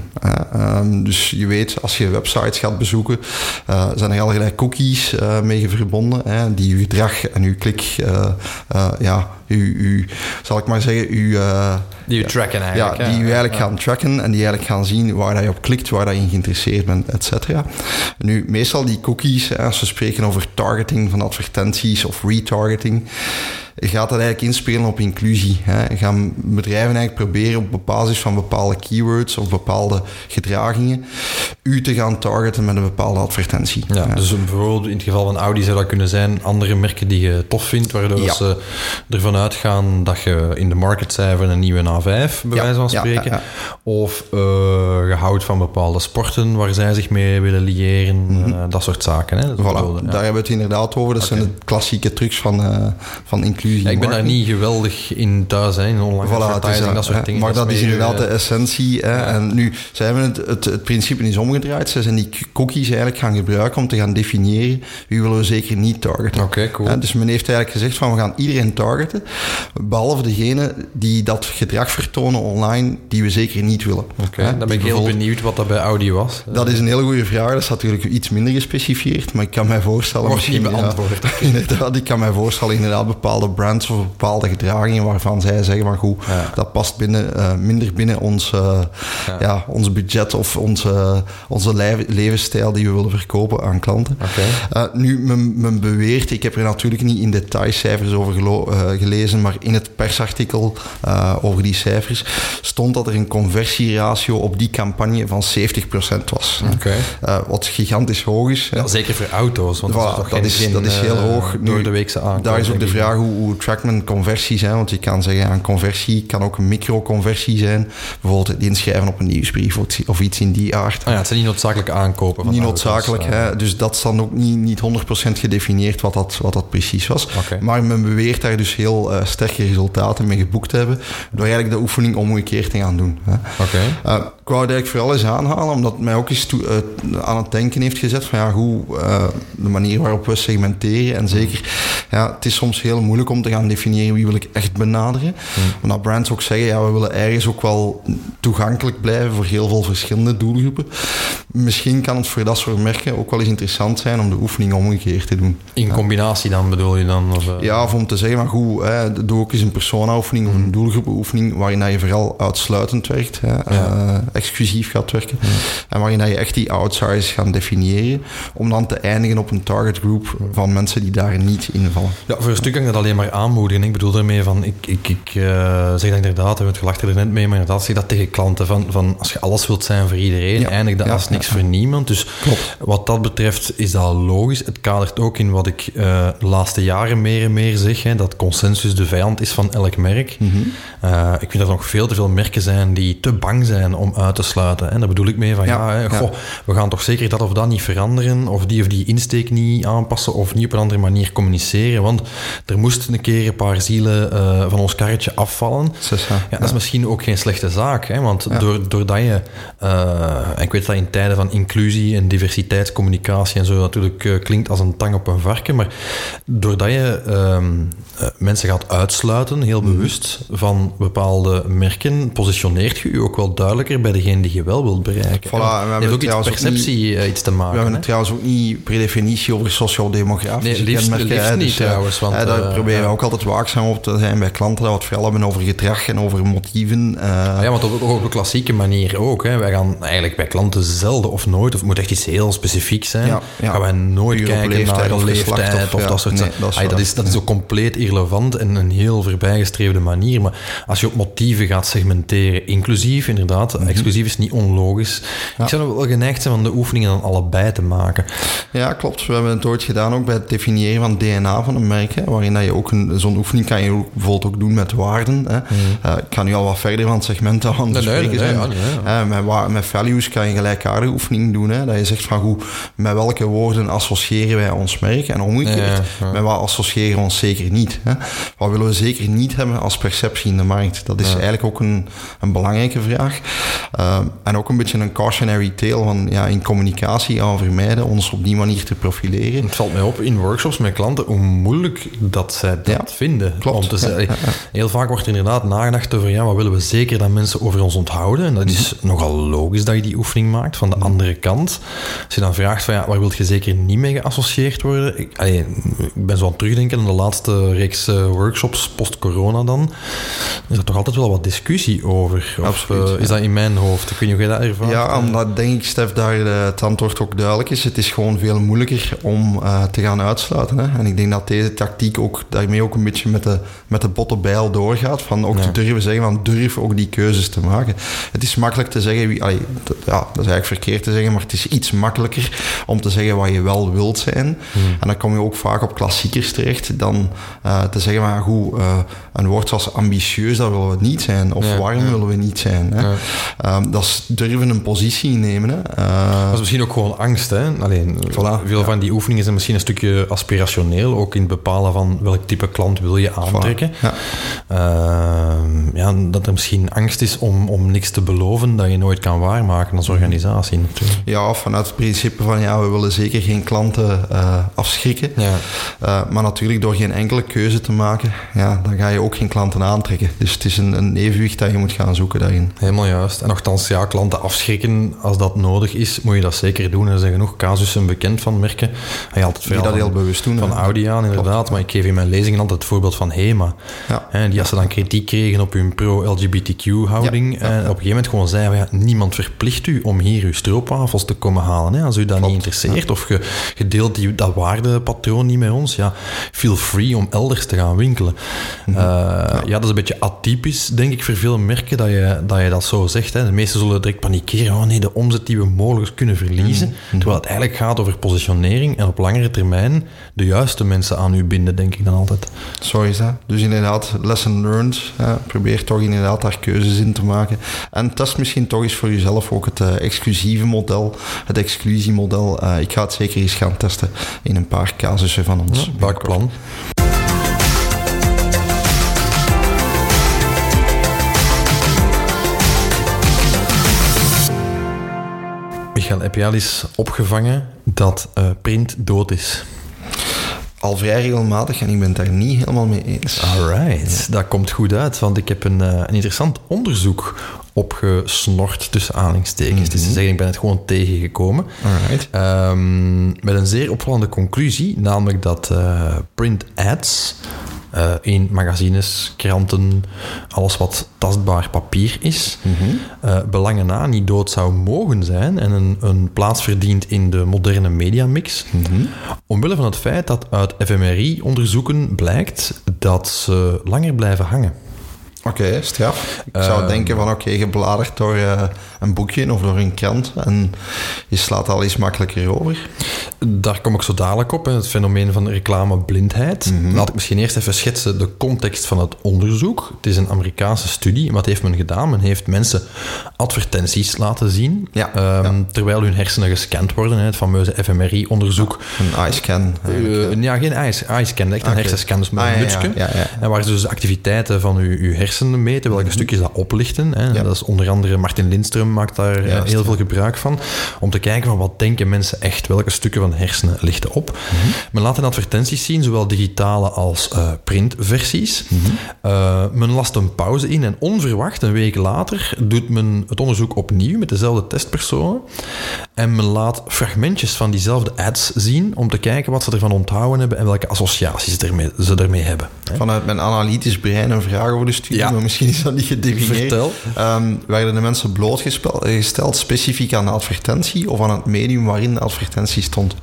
Um, dus je weet, als je websites gaat bezoeken, zijn er allerlei cookies mee verbonden, die je gedrag en je klik, ja, u, u, zal ik maar zeggen, u... Uh, die u tracken eigenlijk. Ja, die u eigenlijk ja. gaan tracken en die eigenlijk gaan zien waar je op klikt, waar je in geïnteresseerd bent, et cetera. Nu, meestal die cookies, als we spreken over targeting van advertenties of retargeting, gaat dat eigenlijk inspelen op inclusie. Hè. Gaan bedrijven eigenlijk proberen op basis van bepaalde keywords of bepaalde gedragingen u te gaan targeten met een bepaalde advertentie. Ja, dus bijvoorbeeld in het geval van Audi zou dat kunnen zijn andere merken die je tof vindt, waardoor ja. ze ervan uitgaan dat je in de marketcijfer een nieuwe A5, bij ja, wijze van spreken, of uh, je houdt van bepaalde sporten waar zij zich mee willen liëren, mm -hmm. uh, dat soort zaken. Hè. Dat voilà, bedoelde, daar hebben we het inderdaad over. Dat okay. zijn de klassieke trucs van, uh, van inclusie. Ja, ik ben daar niet geweldig in thuis, hè, in online voilà, advertising, dat soort dingen. Maar dat, is inderdaad de essentie. Hè. En nu, ze hebben het, het, het principe is omgedraaid. Ze zijn die cookies eigenlijk gaan gebruiken om te gaan definiëren wie willen we zeker niet targeten. Oké, okay, cool. Dus men heeft eigenlijk gezegd van we gaan iedereen targeten, behalve degene die dat gedrag vertonen online die we zeker niet willen. Oké, okay, dan ben ik heel benieuwd wat dat bij Audi was. Dat is een hele goede vraag. Dat is natuurlijk iets minder gespecifieerd, maar ik kan mij voorstellen... Wordt niet beantwoord. Ja, <laughs> inderdaad, ik kan mij voorstellen inderdaad bepaalde brands of bepaalde gedragingen waarvan zij zeggen van goed, ja. dat past binnen, uh, minder binnen ons, uh, ja. ja. ons budget of onze, onze levensstijl die we willen verkopen aan klanten. Okay. Uh, nu, men, men, beweert, ik heb er natuurlijk niet in detailcijfers over gelezen, maar in het persartikel over die cijfers stond dat er een conversieratio op die campagne van 70% was. Okay. wat gigantisch hoog is. Ja, zeker voor auto's, want voilà, dat, is, dat, is, dat is heel hoog. Door de weekse aankoop. Daar is ook de vraag hoe, hoe track men conversie zijn. Want je kan zeggen, een conversie kan ook een microconversie zijn. Bijvoorbeeld het inschrijven op een nieuwsbrief of iets in die aard. Ah ja, het zijn niet noodzakelijk aankopen. Van niet noodzakelijk, uh, hè. dus dat is dan ook niet, niet 100% gedefinieerd wat dat, wat dat precies was. Okay. Maar men beweert daar dus heel uh, sterke resultaten mee geboekt te hebben. Door eigenlijk de oefening omgekeerd te gaan doen. Hè. Okay. Uh, ik wou het eigenlijk vooral eens aanhalen, omdat het mij ook eens toe, aan het denken heeft gezet van ja, hoe de manier waarop we segmenteren. En zeker, ja, het is soms heel moeilijk om te gaan definiëren wie wil ik echt benaderen. Hmm. Omdat brands ook zeggen, ja, we willen ergens ook wel toegankelijk blijven voor heel veel verschillende doelgroepen. Misschien kan het voor dat soort merken ook wel eens interessant zijn om de oefening omgekeerd te doen. In combinatie dan bedoel je dan? Of, uh... Ja, of om te zeggen, maar goed, hè, doe ook eens een persona-oefening of een doelgroepenoefening waarin je vooral uitsluitend werkt, hè, Ja. Exclusief gaat werken. En waarin je echt die outsiders gaat definiëren om dan te eindigen op een target group van mensen die daar niet invallen. Ja, voor een stuk kan ik dat alleen maar aanmoedigen. Ik bedoel daarmee van, ik, ik, ik uh, zeg dat inderdaad, we het gelacht er net mee, maar inderdaad zeg dat tegen klanten van, van als je alles wilt zijn voor iedereen, Ja. eindigt dat Ja, als niks voor niemand. Dus Klopt. wat dat betreft is dat logisch. Het kadert ook in wat ik eh, de laatste jaren meer en meer zeg, hè, dat consensus de vijand is van elk merk. Mhm. Uh, ik vind dat er nog veel te veel merken zijn die te bang zijn om uit te sluiten. En daar bedoel ik mee van, ja, Ja, hè, ja. goh, we gaan toch zeker dat of dat niet veranderen, of die of die insteek niet aanpassen, of niet op een andere manier communiceren. Want er moest een keer een paar zielen eh, van ons karretje afvallen. Zes, ja. Dat is misschien ook geen slechte zaak, hè? want door, doordat je, eh, en ik weet dat in tijden van inclusie en diversiteitscommunicatie en zo natuurlijk eh, klinkt als een tang op een varken, maar doordat je ehm, eh, mensen gaat uitsluiten, heel Mhm. bewust, van bepaalde merken, positioneert je je ook wel duidelijker bij degene die je wel wilt bereiken. Voilà, en we Het hebben heeft ook iets ook perceptie eh, iets te We maken. hebben hè? het trouwens ook niet per definitie over sociaal-demografische Nee, liefst- kenmerken. liefst niet Dus, eh, trouwens, want, daar eh, proberen we ook altijd waakzaam op te zijn bij klanten, dat we het vooral hebben over gedrag en over motieven. Ah ja, want op, op een klassieke manier ook. Hè. Wij gaan eigenlijk bij klanten zelden of nooit, of het moet echt iets heel specifiek zijn, Ja, ja. gaan wij nooit kijken leeftijd naar geslacht leeftijd of- of, ja, dat soort nee, zaken. dat is Ah dat, waar. is, dat is ook compleet irrelevant en een heel voorbijgestreefde manier. Maar als je op motieven gaat segmenteren, inclusief inderdaad, Mhm. Exclusief is niet onlogisch. Ik zou wel geneigd zijn van de oefeningen dan allebei te maken. Ja, klopt. We hebben het ooit gedaan ook bij het definiëren van DNA van een merk. Hè, waarin dat je ook een, zo'n oefening kan je ook, bijvoorbeeld ook doen met waarden. Hè. Uh, ik ga nu al wat verder van het segment aan het bespreken zijn. Nee, nee, met, met, values kan je gelijkaardige oefening doen. Hè, dat je zegt van hoe, met welke woorden associëren wij ons merk en omgekeerd, met wat associëren we ons zeker niet. Hè. Wat willen we zeker niet hebben als perceptie in de markt? Dat is eigenlijk ook een, een belangrijke vraag. Uh, en ook een beetje een cautionary tale van ja, in communicatie gaan we vermijden ons op die manier te profileren. Het valt mij op in workshops met klanten hoe moeilijk dat zij dat vinden. Klopt. Om te zeggen, heel vaak wordt er inderdaad nagedacht over ja, wat willen we zeker dat mensen over ons onthouden. En dat is mhm. nogal logisch dat je die oefening maakt. Van de mhm. andere kant, als je dan vraagt van ja, waar wil je zeker niet mee geassocieerd worden? Ik, allee, ik ben zo aan het terugdenken aan de laatste reeks uh, workshops post-corona dan. Er is toch altijd wel wat discussie over. Of uh, is dat in mijn hoofd? Kun je dat ervaren? Ja, omdat denk ik, Stef, daar het antwoord ook duidelijk is. Het is gewoon veel moeilijker om uh, te gaan uitsluiten. Hè? En ik denk dat deze tactiek ook daarmee ook een beetje met de, met de botte bijl doorgaat. Van ook te durven zeggen, van durf ook die keuzes te maken. Het is makkelijk te zeggen, wie, allee, ja, dat is eigenlijk verkeerd te zeggen, maar het is iets makkelijker om te zeggen wat je wel wilt zijn. Hmm. En dan kom je ook vaak op klassiekers terecht dan uh, te zeggen, maar goed, uh, een woord zoals ambitieus, dat willen we niet zijn. Of warm willen we niet zijn. Hè? Um, dat is durven een positie nemen. Hè? Uh, dat is misschien ook gewoon angst. Hè? Alleen, voilà, veel van die oefeningen zijn misschien een stukje aspirationeel. Ook in het bepalen van welk type klant wil je aantrekken. Ja. Uh, ja, dat er misschien angst is om, om niks te beloven dat je nooit kan waarmaken als organisatie. Natuurlijk. Ja, vanuit het principe van ja, we willen zeker geen klanten uh, afschrikken. Ja. Uh, maar natuurlijk door geen enkele keuze te maken, ja, dan ga je ook geen klanten aantrekken. Dus het is een, een evenwicht dat je moet gaan zoeken daarin. Helemaal juist. En nogthans, ja, klanten afschrikken als dat nodig is, moet je dat zeker doen. Er zijn genoeg casussen bekend van merken. Je altijd veel dat heel bewust doen. Van Audi aan, inderdaad. Maar ik geef in mijn lezingen altijd het voorbeeld van HEMA. Ja. Hè, die als ze dan kritiek kregen op hun pro-LGBTQ-houding, ja. op een gegeven moment gewoon zeiden, ja, niemand verplicht u om hier uw stroopwafels te komen halen. Hè. Als u dat niet interesseert of je, je deelt die, dat waardepatroon niet met ons, ja, feel free om elders te gaan winkelen. Mhm. Uh, ja. dat is een beetje atypisch, denk ik, voor veel merken dat je dat, je dat zo zegt. Hè. De meesten zullen direct panikeren. Oh nee, de omzet die we mogelijk kunnen verliezen. Mhm. Terwijl het eigenlijk gaat over positionering en op langere termijn de juiste mensen aan u binden, denk ik dan altijd. Zo is dat. Dus inderdaad, lesson learned. Probeer toch inderdaad daar keuzes in te maken. En test misschien toch eens voor jezelf ook het uh, exclusieve model, het exclusiemodel. Uh, ik ga het zeker eens gaan testen in een paar casussen van ons. Ja, bakplan. Michael, heb je al eens opgevangen dat uh, print dood is? Al vrij regelmatig en ik ben het daar niet helemaal mee eens. Alright, dat komt goed uit, want ik heb een, uh, een interessant onderzoek opgesnort tussen aanhalingstekens. Mm -hmm. Dus te zeggen, ik ben het gewoon tegengekomen. Alright. Um, met een zeer opvallende conclusie, namelijk dat uh, print ads uh, in magazines, kranten, alles wat tastbaar papier is, mm -hmm. uh, belangen na niet dood zou mogen zijn en een, een plaats verdient in de moderne mediamix. Mm -hmm. Omwille van het feit dat uit fMRI-onderzoeken blijkt dat ze langer blijven hangen. Oké, okay, straf. Ik zou uh, denken van oké, okay, je bladert door uh, een boekje of door een krant en je slaat al iets makkelijker over. Daar kom ik zo dadelijk op, het fenomeen van reclameblindheid. Mm -hmm. Laat ik misschien eerst even schetsen de context van het onderzoek. Het is een Amerikaanse studie. Wat heeft men gedaan? Men heeft mensen advertenties laten zien, ja, um, ja. terwijl hun hersenen gescand worden. Het fameuze fMRI-onderzoek. Ja, een eye-scan. Uh, ja, geen eye-scan, echt een okay. hersenscan, dus met ah, een mutsje. En waar ze dus de activiteiten van uw, uw hersenen meten, welke mm -hmm. stukjes dat oplichten. Hè. Dat is onder andere Martin Lindström maakt daar Juist, heel veel gebruik van, om te kijken van wat denken mensen echt, welke stukken van hersenen lichten op. Mm -hmm. Men laat in advertenties zien, zowel digitale als uh, printversies. Mm -hmm. uh, men last een pauze in en onverwacht, een week later, doet men het onderzoek opnieuw met dezelfde testpersonen. En men laat fragmentjes van diezelfde ads zien om te kijken wat ze ervan onthouden hebben en welke associaties ermee, ze ermee hebben. Hè. Vanuit mijn analytisch brein een vraag over de studie, ja. maar misschien is dat niet gedefinieerd. Vertel. Um, werden de mensen blootgesteld specifiek aan de advertentie of aan het medium waarin de advertentie stond? Um,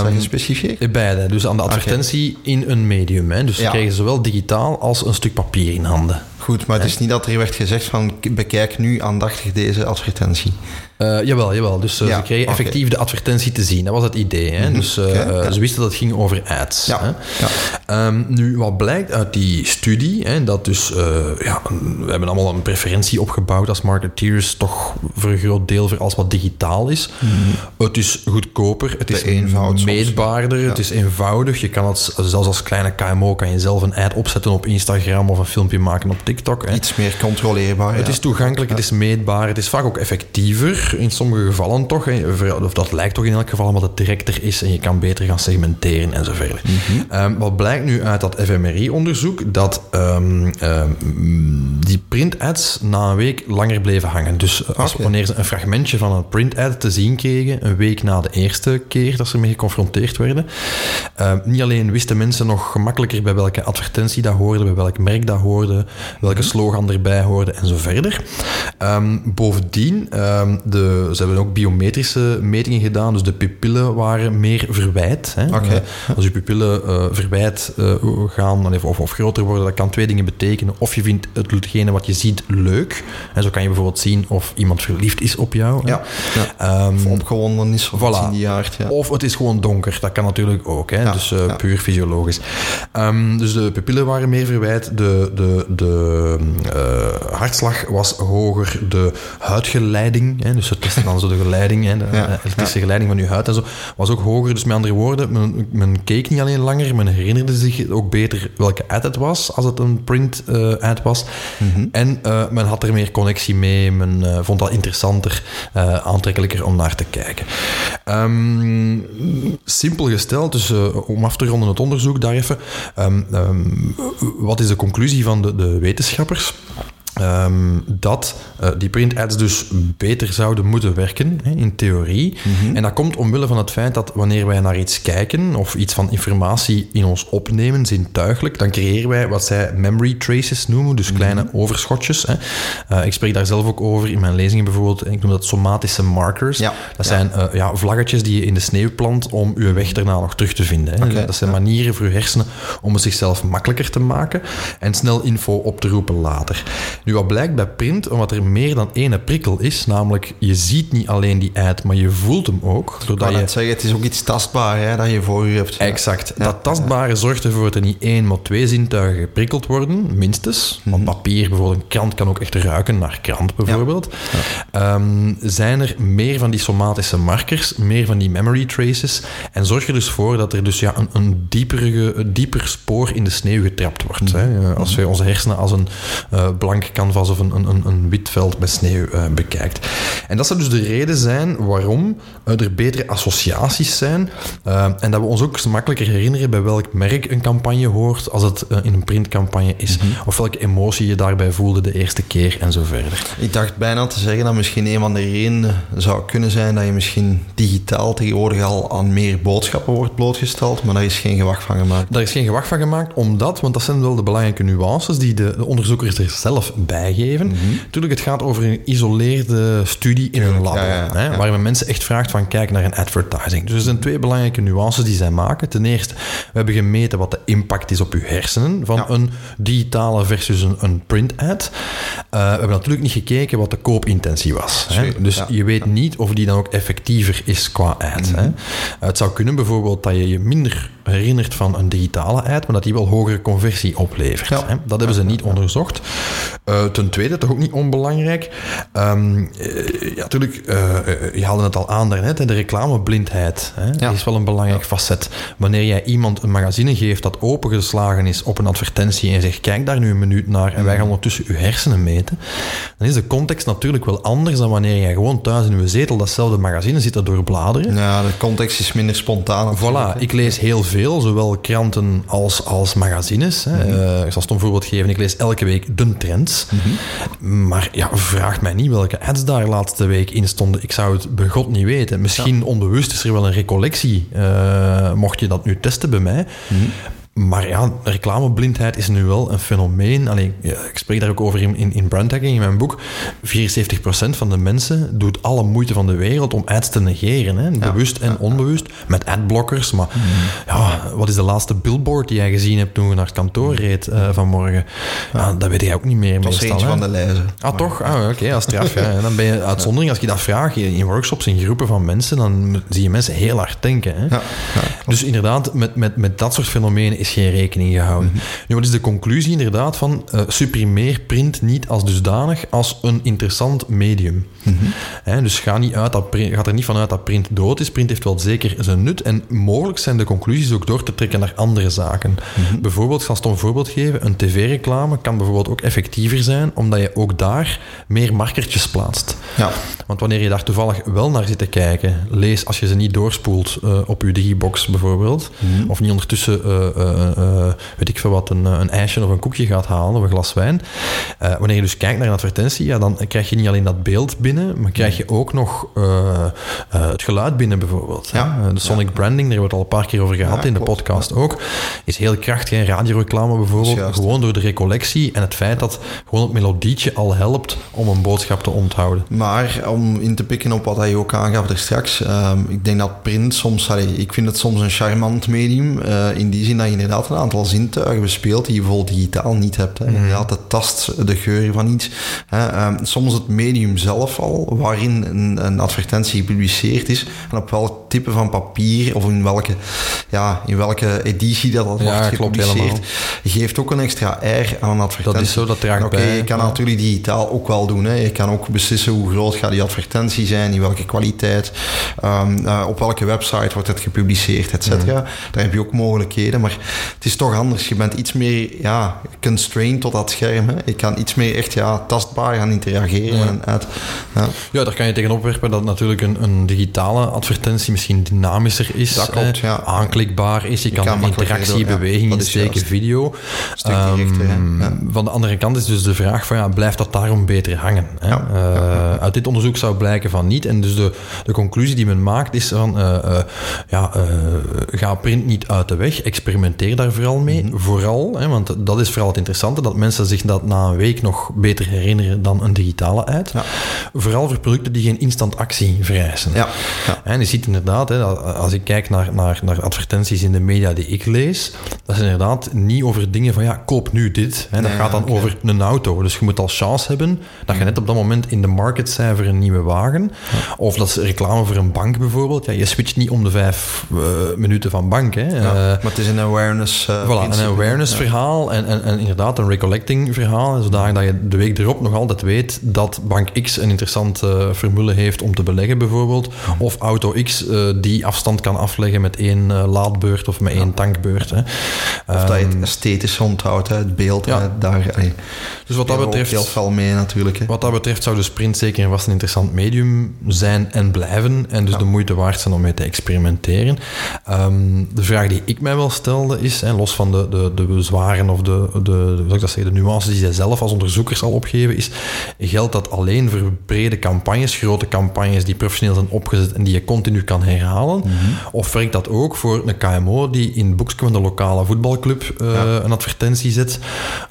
zeg je specifiek? Beide. Dus aan de advertentie okay. in een medium. Hè. Dus ze ja. kregen zowel digitaal als een stuk papier in handen. Goed, maar het is niet dat er werd gezegd van bekijk nu aandachtig deze advertentie. Uh, jawel, jawel. Dus uh, ze kregen effectief de advertentie te zien. Dat was het idee. Hè? Mm -hmm. Dus uh, okay, ze wisten dat het ging over ads. Ja. Hè? Ja. Um, nu, wat blijkt uit die studie, hè, dat dus, ja, we hebben allemaal een preferentie opgebouwd als marketeers, toch voor een groot deel voor alles wat digitaal is. Mm -hmm. Het is goedkoper, het is meetbaarder, het is eenvoudig. Je kan het, zelfs als kleine KMO, kan je zelf een ad opzetten op Instagram of een filmpje maken op TikTok. Hè. Iets meer controleerbaar. Het is toegankelijk, het is meetbaar, het is vaak ook effectiever in sommige gevallen toch. Of dat lijkt toch in elk geval, omdat het directer is en je kan beter gaan segmenteren en zo verder. Mm -hmm. um, wat blijkt nu uit dat FMRI-onderzoek? Dat um, um, die print-ads na een week langer bleven hangen. Dus als, Okay. wanneer ze een fragmentje van een print-ad te zien kregen, een week na de eerste keer dat ze ermee geconfronteerd werden, niet alleen wisten mensen nog gemakkelijker bij welke advertentie dat hoorde, bij welk merk dat hoorde, welke slogan erbij hoorde en zo verder. bovendien, de, ze hebben ook biometrische metingen gedaan, dus de pupillen waren meer verwijt. Hè. Okay. Uh, als je pupillen uh, verwijt uh, gaan of, of, groter worden, dat kan twee dingen betekenen. Of je vindt hetgene wat je ziet leuk. En zo kan je bijvoorbeeld zien of iemand verliefd is op jou. Ja. ja. Um, of opgewonden is of voilà. Ja. Of het is gewoon donker, dat kan natuurlijk ook. Hè. Ja. Dus puur fysiologisch. Um, dus de pupillen waren meer verwijt, de, de, de hartslag was hoger, de huidgeleiding, hè, dus het testen dan zo de geleiding, hè, de ja, elektrische ja. geleiding van je huid en zo, was ook hoger. Dus met andere woorden, men, men keek niet alleen langer, men herinnerde zich ook beter welke ad het was, als het een print uh, ad was. Mm -hmm. En uh, men had er meer connectie mee, men uh, vond dat interessanter, aantrekkelijker om naar te kijken. Um, simpel gesteld, dus om af te ronden het onderzoek daar even, um, um, wat is de conclusie van de, de wetenschappers? Um, dat uh, die print-ads dus beter zouden moeten werken, hè, in theorie. Mm -hmm. En dat komt omwille van het feit dat wanneer wij naar iets kijken of iets van informatie in ons opnemen, zintuigelijk, dan creëren wij wat zij memory traces noemen, dus kleine mm -hmm. overschotjes. Hè. Uh, ik spreek daar zelf ook over in mijn lezingen bijvoorbeeld. Ik noem dat somatische markers. Ja. Dat ja. zijn uh, ja, vlaggetjes die je in de sneeuw plant om je weg daarna nog terug te vinden. Hè. Okay. Dat zijn manieren voor je hersenen om het zichzelf makkelijker te maken en snel info op te roepen later. Nu, wat blijkt bij print, omdat er meer dan één prikkel is, namelijk je ziet niet alleen die ad, maar je voelt hem ook. Doordat je... zeggen, het is ook iets tastbaar hè, dat je voor je hebt. Exact. Ja. Dat tastbare zorgt ervoor dat er niet één, maar twee zintuigen geprikkeld worden, minstens. Mhm. Want papier, bijvoorbeeld een krant, kan ook echt ruiken naar krant, bijvoorbeeld. Ja. Um, zijn er meer van die somatische markers, meer van die memory traces, en zorg er dus voor dat er dus ja, een, een, dieper, een dieper spoor in de sneeuw getrapt wordt. Mhm. Hè. Als je onze hersenen als een uh, blank canvas of een, een, een wit veld met sneeuw uh, bekijkt. En dat zou dus de reden zijn waarom uh, er betere associaties zijn uh, en dat we ons ook makkelijker herinneren bij welk merk een campagne hoort als het in een printcampagne is, Mhm. mm -hmm. of welke emotie je daarbij voelde de eerste keer en zo verder. Ik dacht bijna te zeggen dat misschien een van de redenen zou kunnen zijn dat je misschien digitaal tegenwoordig al aan meer boodschappen wordt blootgesteld, maar daar is geen gewacht van gemaakt. Daar is geen gewacht van gemaakt, omdat, want dat zijn wel de belangrijke nuances die de, de onderzoekers er zelf bijgeven. Mhm. Mm -hmm. Natuurlijk, het gaat over een isoleerde studie in een lab, ja, ja, hè, waar men mensen echt vraagt van kijk naar een advertising. Dus er zijn twee belangrijke nuances die zij maken. Ten eerste, we hebben gemeten wat de impact is op uw hersenen van een digitale versus een, een print ad. Uh, we hebben natuurlijk niet gekeken wat de koopintentie was. Hè. Dus je weet niet of die dan ook effectiever is qua ad. Mhm. Hè. Het zou kunnen bijvoorbeeld dat je je minder herinnert van een digitale ad, maar dat die wel hogere conversie oplevert. Ja. Hè. Dat hebben ze niet onderzocht. Uh, ten tweede, toch ook niet onbelangrijk. Um, uh, ja, natuurlijk, uh, je haalde het al aan daarnet, hè, de reclameblindheid hè, Ja. is wel een belangrijk facet. Wanneer jij iemand een magazine geeft dat opengeslagen is op een advertentie en zegt, kijk daar nu een minuut naar en wij gaan ondertussen je hersenen meten, dan is de context natuurlijk wel anders dan wanneer jij gewoon thuis in je zetel datzelfde magazine zit te doorbladeren. Ja, de context is minder spontaan. Voilà, ik lees heel veel, zowel kranten als, als magazines. Hè. Uh, ik zal het een voorbeeld geven. Ik lees elke week de trends. Maar ja, vraag mij niet welke ads daar laatste week in stonden. Ik zou het bij God niet weten. Misschien onbewust is er wel een recollectie, uh, mocht je dat nu testen bij mij. Mhm. Maar ja, reclameblindheid is nu wel een fenomeen. Allee, ik spreek daar ook over in, in, in brandhacking in mijn boek. 74% van de mensen doet alle moeite van de wereld om ads te negeren. Hè? Bewust en onbewust. Met adblockers. Maar mhm. ja, wat is de laatste billboard die jij gezien hebt toen je naar het kantoor reed uh, vanmorgen? Ja. dat weet jij ook niet meer. Dat eentje van de lijzen. Ah, toch? Ah, oké, okay, als straf. ja. <laughs> Dan ben je uitzondering. Als je dat vraagt in workshops, in groepen van mensen, dan zie je mensen heel hard denken. Hè? dus inderdaad, met, met, met dat soort fenomenen is geen rekening gehouden. Mhm. Nu, wat is de conclusie inderdaad van uh, supprimeer print niet als dusdanig als een interessant medium? Mhm. dus ga, niet uit dat print, ga er niet vanuit dat print dood is. Print heeft wel zeker zijn nut. En mogelijk zijn de conclusies ook door te trekken naar andere zaken. Mhm. Bijvoorbeeld, ik zal een voorbeeld geven. Een tv-reclame kan bijvoorbeeld ook effectiever zijn, omdat je ook daar meer markertjes plaatst. Ja. Want wanneer je daar toevallig wel naar zit te kijken, lees als je ze niet doorspoelt uh, op je digibox bijvoorbeeld, mhm. of niet ondertussen, uh, weet ik veel wat, een, een ijsje of een koekje gaat halen of een glas wijn. wanneer je dus kijkt naar een advertentie, ja, dan krijg je niet alleen dat beeld binnen, maar krijg je ook nog het geluid binnen bijvoorbeeld. Ja. De sonic branding, daar hebben we het al een paar keer over gehad in de podcast ook, is heel krachtig. Radioreclame bijvoorbeeld, gewoon door de recollectie en het feit dat gewoon het melodietje al helpt om een boodschap te onthouden. Maar om in te pikken op wat hij ook aangaf er straks, ehm, ik denk dat print soms, allee, ik vind het soms een charmant medium, in die zin dat je inderdaad een aantal zintuigen bespeelt die je bijvoorbeeld digitaal niet hebt. Hè. Mm. Inderdaad, de tast, de geur van iets. Hè. Ehm, soms het medium zelf al waarin een, een, advertentie gepubliceerd is en op welk type van papier of in welke, ja, in welke editie dat, dat wordt gepubliceerd, geeft ook een extra air aan een advertentie. Dat is zo, dat draagt Oké, je kan natuurlijk digitaal ook wel doen. Hè. Je kan ook beslissen hoe groot gaat die advertentie zijn, in welke kwaliteit, um, uh, op welke website wordt het gepubliceerd, et cetera. Mhm. Daar heb je ook mogelijkheden, maar het is toch anders. Je bent iets meer ja, constrained tot dat scherm. Hè. Je kan iets meer echt ja, tastbaar gaan interageren en uit. Ja. ja, daar kan je tegen opwerpen dat natuurlijk een, een digitale advertentie misschien dynamischer is. Dat klopt, ja. Aanklikbaar is. Je, kan, interactie, beweging insteken, video. Um, van de andere kant is dus de vraag van, ja, blijft dat daarom beter hangen? Hè? Uh, uit dit onderzoek zou blijken van niet. En dus de, de conclusie die men maakt is van, uh, uh, ja, ga print niet uit de weg. Experimenteer daar vooral mee. Mm -hmm. Vooral, hè, want dat is vooral het interessante, dat mensen zich dat na een week nog beter herinneren dan een digitale uit. Vooral voor producten die geen instant actie vereisen. Ja. ja. En je ziet inderdaad, hè, als ik kijk naar, naar, naar advertenties in de media die ik lees, dat is inderdaad niet over dingen van ja, koop nu dit. Hè. Dat gaat dan over een auto. Dus je moet al chance hebben dat je net op dat moment in de market zijn voor een nieuwe wagen. Of dat is reclame voor een bank bijvoorbeeld. Ja, je switcht niet om de vijf uh, minuten van bank. Hè. Uh, maar het is een awareness uh, Voilà, een awareness verhaal en, en, en, inderdaad een recollecting verhaal. Zodat je de week erop nog altijd weet dat bank X een interessante formule heeft om te beleggen bijvoorbeeld. Of Auto X uh, die afstand kan afleggen met één uh, laadbeurt of met één tankbeurt. Hè. Of dat je het ehm, esthetisch onthoudt, hè, het beeld. Ja. daar, allee, dus wat dat betreft... heel veel mee natuurlijk. Hè. Wat dat betreft zou de sprint zeker en vast een interessant medium zijn en blijven. En dus de moeite waard zijn om mee te experimenteren. Um, de vraag die ik mij wel stelde is, hè, los van de, de, de bezwaren of de, de, de, ik dat zeggen, de nuances die zij zelf als onderzoeker zal opgeven, is geldt dat alleen voor brede campagnes, grote campagnes die professioneel zijn opgezet en die je continu kan herhalen? Of werkt dat ook voor een KMO die in het boekje van de lokale voetbalclub uh, een advertentie zet?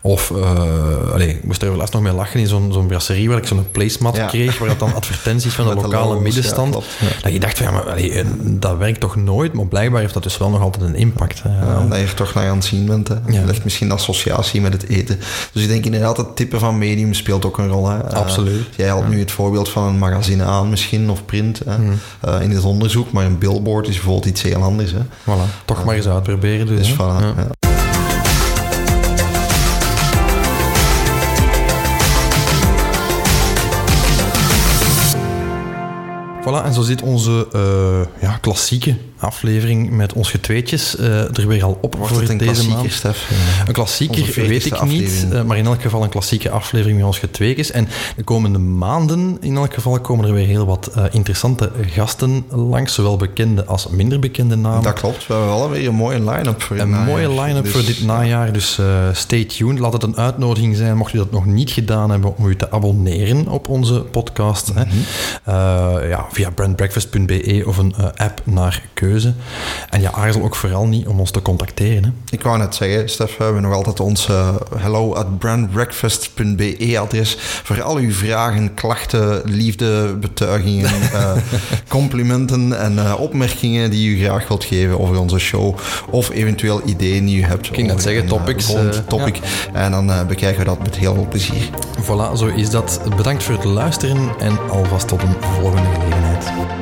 Of, uh, allez, ik moest er wel eens nog mee lachen in zo'n zo'n brasserie waar ik zo'n placemat kreeg, waar dat dan advertenties van de <laughs> lokale middenstand. Ja, dat je dacht van, ja, maar allez, eh, dat werkt toch nooit? Maar blijkbaar heeft dat dus wel nog altijd een impact. Ja, dat je er toch naar aan het zien bent. Hè. Ja. Dat misschien associatie met het eten. Dus ik denk inderdaad, het type van medium speelt ook een rol. Hè. Absoluut. jij had nu het voorbeeld van een magazine aan misschien, of print, hè, uh, in het onderzoek. Maar een billboard is bijvoorbeeld iets heel anders. Hè. Voilà, toch maar eens uitproberen dus. dus voilà, ja. Voilà, en zo zit onze uh, ja, klassieke aflevering met ons getweetjes uh, er weer al op Wordt voor een deze maand. Stef? Een klassieker weet ik niet, uh, maar in elk geval een klassieke aflevering met ons getweetjes. En de komende maanden in elk geval komen er weer heel wat uh, interessante gasten langs, zowel bekende als minder bekende namen. Dat klopt, we hebben wel weer een mooie line-up voor Een najaar. mooie line-up dus, voor dit najaar, dus stay tuned. Laat het een uitnodiging zijn, mocht u dat nog niet gedaan hebben, om u te abonneren op onze podcast. Mm -hmm. hè. ja, via brandbreakfast.be of een app naar keuze. En ja, aarzel ook vooral niet om ons te contacteren. Hè. Ik wou net zeggen, Stef, we hebben nog altijd ons hello at brandbreakfast.be adres voor al uw vragen, klachten, liefdebetuigingen, <laughs> complimenten en opmerkingen die u graag wilt geven over onze show of eventueel ideeën die u hebt. Ik ging net zeggen, topics. topic. En dan bekijken we dat met heel veel plezier. Voilà, zo is dat. Bedankt voor het luisteren en alvast tot een volgende gelegenheid.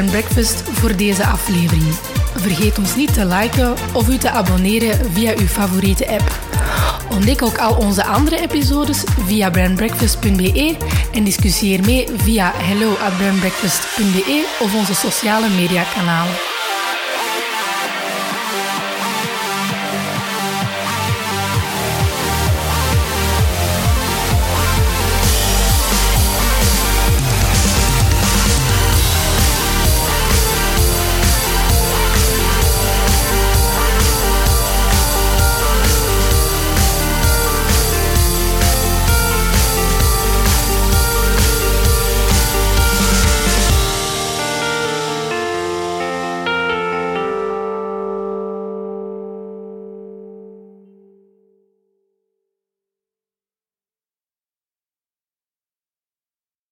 Brand Breakfast voor deze aflevering. Vergeet ons niet te liken of u te abonneren via uw favoriete app. Ontdek ook al onze andere episodes via brandbreakfast.be en discussieer mee via hello of onze sociale mediakanalen.